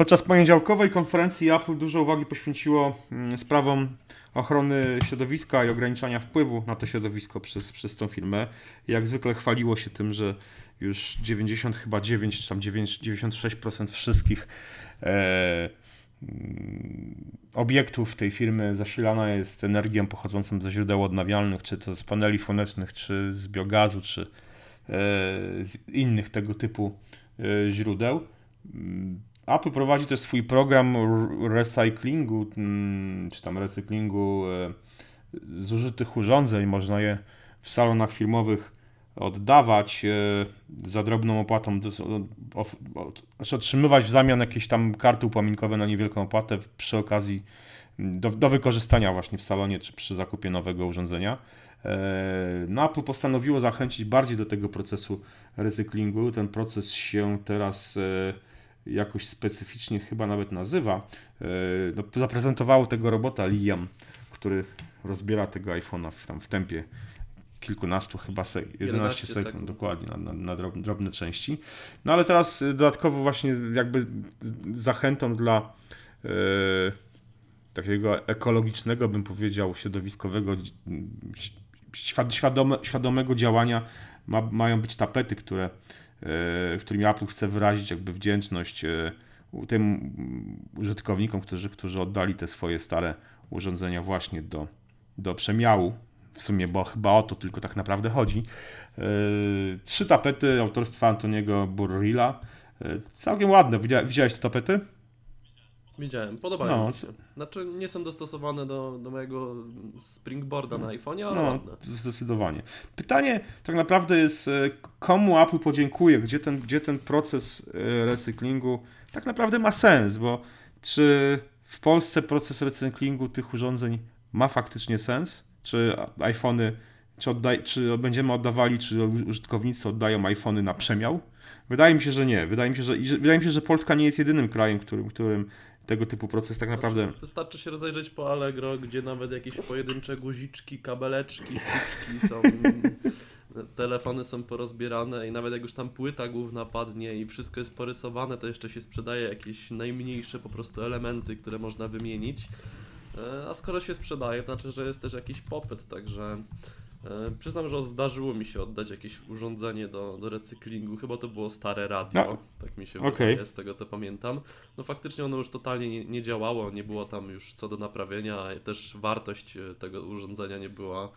Podczas poniedziałkowej konferencji Apple dużo uwagi poświęciło mm, sprawom ochrony środowiska i ograniczania wpływu na to środowisko przez, przez tą firmę. Jak zwykle chwaliło się tym, że już 90 chyba 9 czy tam 9, 96% wszystkich e, mm, obiektów tej firmy zasilana jest energią pochodzącą ze źródeł odnawialnych, czy to z paneli słonecznych, czy z biogazu, czy e, z innych tego typu e, źródeł. Mm, Apple prowadzi też swój program recyklingu, mm, czy tam recyklingu e, zużytych urządzeń. Można je w salonach filmowych oddawać e, za drobną opłatą, znaczy otrzymywać w zamian jakieś tam karty upominkowe na niewielką opłatę przy okazji do, do wykorzystania właśnie w salonie czy przy zakupie nowego urządzenia. E, no, Apple postanowiło zachęcić bardziej do tego procesu recyklingu. Ten proces się teraz jakoś specyficznie chyba nawet nazywa, e, no, zaprezentowało tego robota Liam, który rozbiera tego iPhone'a w, tam w tempie kilkunastu, chyba se, 11, 11 sekund, sekund, dokładnie, na, na, na drobne, drobne, części. No ale teraz e, dodatkowo właśnie jakby zachętą dla e, takiego ekologicznego, bym powiedział, środowiskowego, świadome, świadomego działania ma, mają być tapety, które w którym Apple chce wyrazić jakby wdzięczność e, tym użytkownikom, którzy, którzy oddali te swoje stare urządzenia właśnie do, do przemiału. W sumie, bo chyba o to tylko tak naprawdę chodzi. E, trzy tapety autorstwa Antoniego Burrilla. E, całkiem ładne. Widziałeś te tapety? Widziałem, podobają no, mi się. Znaczy nie są dostosowane do, do mojego springboarda na iPhone'ie, ale no, ładne. Zdecydowanie. Pytanie tak naprawdę jest, e, komu Apple podziękuje, gdzie ten, gdzie ten proces e, recyklingu tak naprawdę ma sens, bo czy w Polsce proces recyklingu tych urządzeń ma faktycznie sens? Czy iPhony, czy, oddaj, czy będziemy oddawali, czy użytkownicy oddają iPhony na przemiał? Wydaje mi się, że nie. Wydaje mi się, że, wydaje mi się, że Polska nie jest jedynym krajem, którym, którym tego typu proces tak naprawdę. Wystarczy się rozejrzeć po Allegro, gdzie nawet jakieś pojedyncze guziczki, kabeleczki, styczki są. telefony są porozbierane i nawet jak już tam płyta główna padnie i wszystko jest porysowane, to jeszcze się sprzedaje jakieś najmniejsze po prostu elementy, które można wymienić. E, a skoro się sprzedaje, to znaczy, że jest też jakiś popyt, także przyznam, że zdarzyło mi się oddać jakieś urządzenie do, do recyklingu. Chyba to było stare radio, no. tak mi się okay. wydaje, z tego co pamiętam. No faktycznie ono już totalnie nie, nie, działało, nie było tam już co do naprawienia, też wartość e, tego urządzenia nie była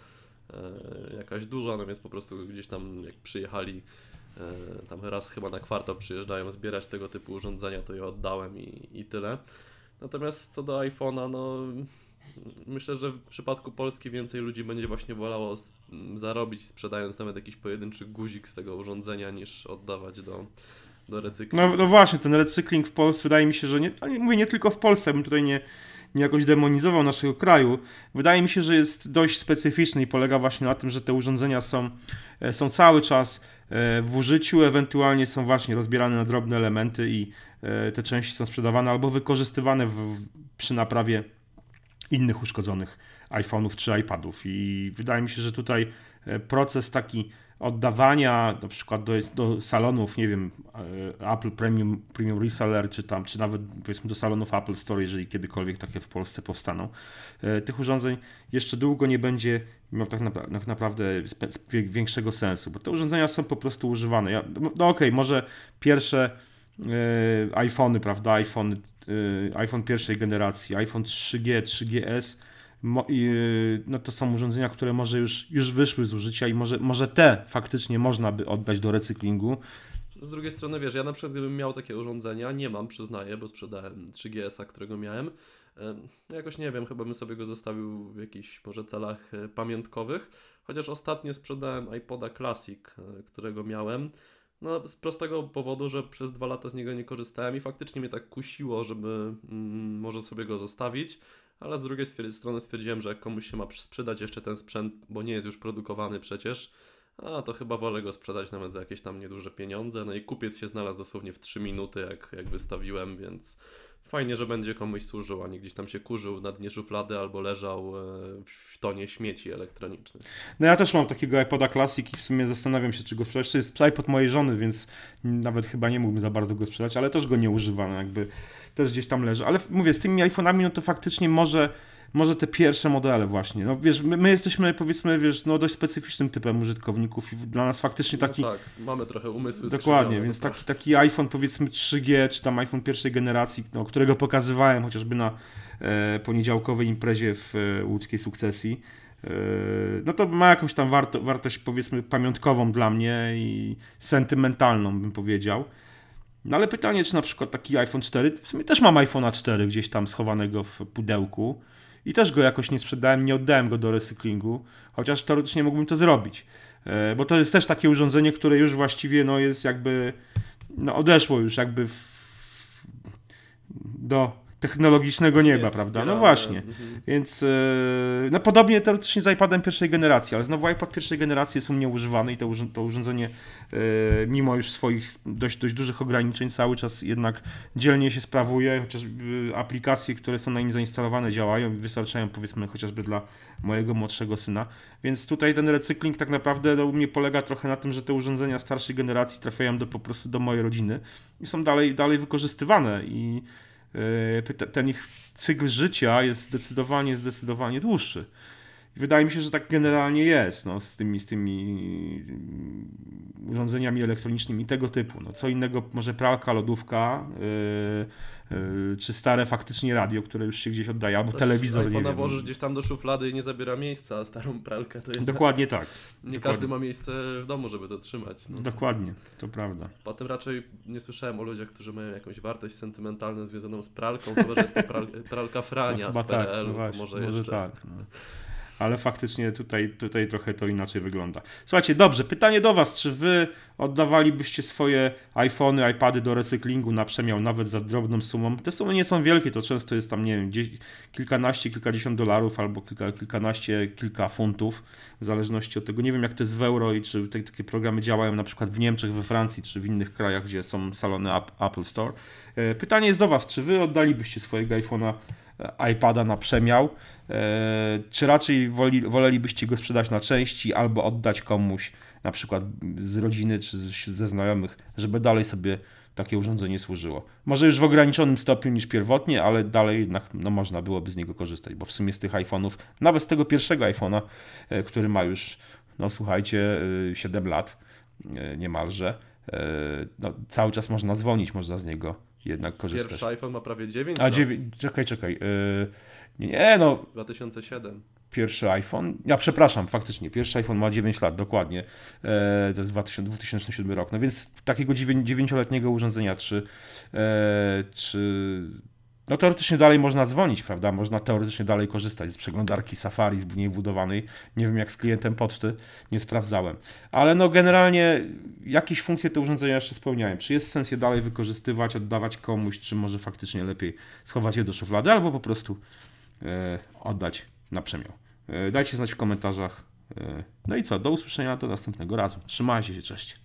e, jakaś duża, no więc po prostu gdzieś tam jak przyjechali, e, tam raz chyba na kwartał przyjeżdżają zbierać tego typu urządzenia, to je oddałem i, i tyle. Natomiast co do iPhone'a, no Myślę, że w przypadku Polski więcej ludzi będzie właśnie wolało zarobić sprzedając nawet jakiś pojedynczy guzik z tego urządzenia niż oddawać do, do recyklingu. No, no właśnie, ten recykling w Polsce wydaje mi się, że nie, mówię nie tylko w Polsce, bym tutaj nie, nie jakoś demonizował naszego kraju. Wydaje mi się, że jest dość specyficzny i polega właśnie na tym, że te urządzenia są, e, są cały czas e, w użyciu, ewentualnie są właśnie rozbierane na drobne elementy i e, te części są sprzedawane albo wykorzystywane w, przy naprawie innych uszkodzonych iPhone'ów czy iPadów. I wydaje mi się, że tutaj e, proces taki oddawania na przykład do, do salonów, nie wiem, e, Apple Premium, Premium Reseller, czy tam, czy nawet powiedzmy do salonów Apple Store, jeżeli kiedykolwiek takie w Polsce powstaną, e, tych urządzeń jeszcze długo nie będzie miał tak, tak naprawdę większego sensu, bo te urządzenia są po prostu używane. Ja, no, no okej, okay, może pierwsze iPhony, prawda, iPhone iPhone pierwszej generacji, iPhone 3G, 3GS, y, no to są urządzenia, które może już, już wyszły z użycia i może, może te faktycznie można by oddać do recyklingu. Z drugiej strony, wiesz, ja na przykład gdybym miał takie urządzenia, nie mam, przyznaję, bo sprzedałem 3GS-a, którego miałem, jakoś nie wiem, chyba bym sobie go zostawił w jakichś może celach e, pamiątkowych, chociaż ostatnio sprzedałem iPoda Classic, e, którego miałem, no, z prostego powodu, że przez dwa lata z niego nie korzystałem i faktycznie mnie tak kusiło, żeby mm, może sobie go zostawić, ale z drugiej strony stwierdziłem, że jak komuś się ma sprzedać jeszcze ten sprzęt, bo nie jest już produkowany przecież, a to chyba wolę go sprzedać nawet za jakieś tam nieduże pieniądze. No i kupiec się znalazł dosłownie w 3 minuty, jak, jak wystawiłem, więc fajnie, że będzie komuś służył, a nie gdzieś tam się kurzył na dnie szuflady albo leżał e, w tonie śmieci elektronicznych. No ja też mam takiego iPoda Classic i w sumie zastanawiam się, czy go sprzedać. To jest iPod mojej żony, więc nawet chyba nie mógłbym za bardzo go sprzedać, ale też go nie używam, jakby też gdzieś tam leży. Ale mówię, z tymi iPhone'ami, no to faktycznie może może te pierwsze modele właśnie. No wiesz, my, my, jesteśmy powiedzmy, wiesz, no dość specyficznym typem użytkowników i dla nas faktycznie taki... No tak, mamy trochę umysły Dokładnie, więc taki, taki iPhone powiedzmy 3G, czy tam iPhone pierwszej generacji, no, którego pokazywałem chociażby na e, poniedziałkowej imprezie w e, łódzkiej sukcesji, e, no to ma jakąś tam warto, wartość powiedzmy pamiątkową dla mnie i sentymentalną bym powiedział. No ale pytanie, czy na przykład taki iPhone 4, w sumie też mam iPhone'a 4 gdzieś tam schowanego w pudełku, i też go jakoś nie sprzedałem, nie oddałem go do recyklingu, chociaż teoretycznie mógłbym to zrobić. E, bo to jest też takie urządzenie, które już właściwie no, jest jakby no, odeszło już jakby w, do technologicznego nieba, jest prawda? No właśnie. Mhm. Więc e, no podobnie teoretycznie z iPadem pierwszej generacji, ale znowu iPad pierwszej generacji jest u mnie używany i to, to urządzenie e, mimo już swoich dość, dość dużych ograniczeń cały czas jednak dzielnie się sprawuje, chociaż aplikacje, które są na nim zainstalowane działają i wystarczają powiedzmy chociażby dla mojego młodszego syna. Więc tutaj ten recykling tak naprawdę no, u mnie polega trochę na tym, że te urządzenia starszej generacji trafiają do, po prostu do mojej rodziny i są dalej, dalej wykorzystywane i E, ten ich cykl życia jest zdecydowanie, zdecydowanie dłuższy. Wydaje mi się, że tak generalnie jest no, z, tymi, z tymi mm, urządzeniami elektronicznymi tego typu. No, co innego może pralka, lodówka, yy, yy, czy stare faktycznie radio, które już się gdzieś oddaje, albo Też telewizor. nie włożysz gdzieś tam do szuflady i nie zabiera miejsca, a starą pralkę to jednak... Dokładnie tak. Nie Dokładnie. każdy ma miejsce w domu, żeby to trzymać. No. Dokładnie, to prawda. Potem raczej nie słyszałem o ludziach, którzy mają jakąś wartość sentymentalną związaną z pralką, chyba że jest to pral, pralka Frania no, z PRL-u, tak, no właśnie, może, może jeszcze... tak. No ale faktycznie tutaj, tutaj trochę to inaczej wygląda. Słuchajcie, dobrze, pytanie do Was, czy Wy oddawalibyście swoje iPhony, iPady do recyklingu na przemiał nawet za drobną sumą? Te sumy nie są wielkie, to często jest tam, nie wiem, gdzieś kilkanaście, kilkadziesiąt dolarów albo kilka, kilkanaście, kilka funtów, w zależności od tego. Nie wiem, jak to jest w euro i czy te, takie programy działają na przykład w Niemczech, we Francji, czy w innych krajach, gdzie są salony Apple Store. E, pytanie jest do Was, czy Wy oddalibyście swojego iPhone'a iPada na przemiał, e, czy raczej woli, wolelibyście go sprzedać na części albo oddać komuś, na przykład z rodziny czy ze znajomych, żeby dalej sobie takie urządzenie służyło. Może już w ograniczonym stopniu niż pierwotnie, ale dalej jednak no, można byłoby z niego korzystać, bo w sumie z tych iPhone'ów, nawet z tego pierwszego iPhone'a, e, który ma już, no słuchajcie, 7 e, lat niemalże, no, cały czas można dzwonić, można z niego jednak korzystać. Pierwszy iPhone ma prawie 9 A, dziewięć, czekaj, czekaj. Yy, nie, no. 2007. Pierwszy iPhone, ja przepraszam, faktycznie, pierwszy iPhone ma 9 lat, dokładnie. Yy, to jest 2000, 2007 rok. No więc takiego 9-letniego urządzenia, czy, yy, czy no teoretycznie dalej można dzwonić, prawda? Można teoretycznie dalej korzystać z przeglądarki Safari z niej wbudowanej. Nie wiem jak z klientem poczty, nie sprawdzałem. Ale no generalnie jakieś funkcje te urządzenia jeszcze spełniają. Czy jest sens je dalej wykorzystywać, oddawać komuś, czy może faktycznie lepiej schować je do szuflady, albo po prostu e, oddać na przemiał. E, dajcie znać w komentarzach. E, no i co, do usłyszenia do następnego razu. Trzymajcie się, cześć.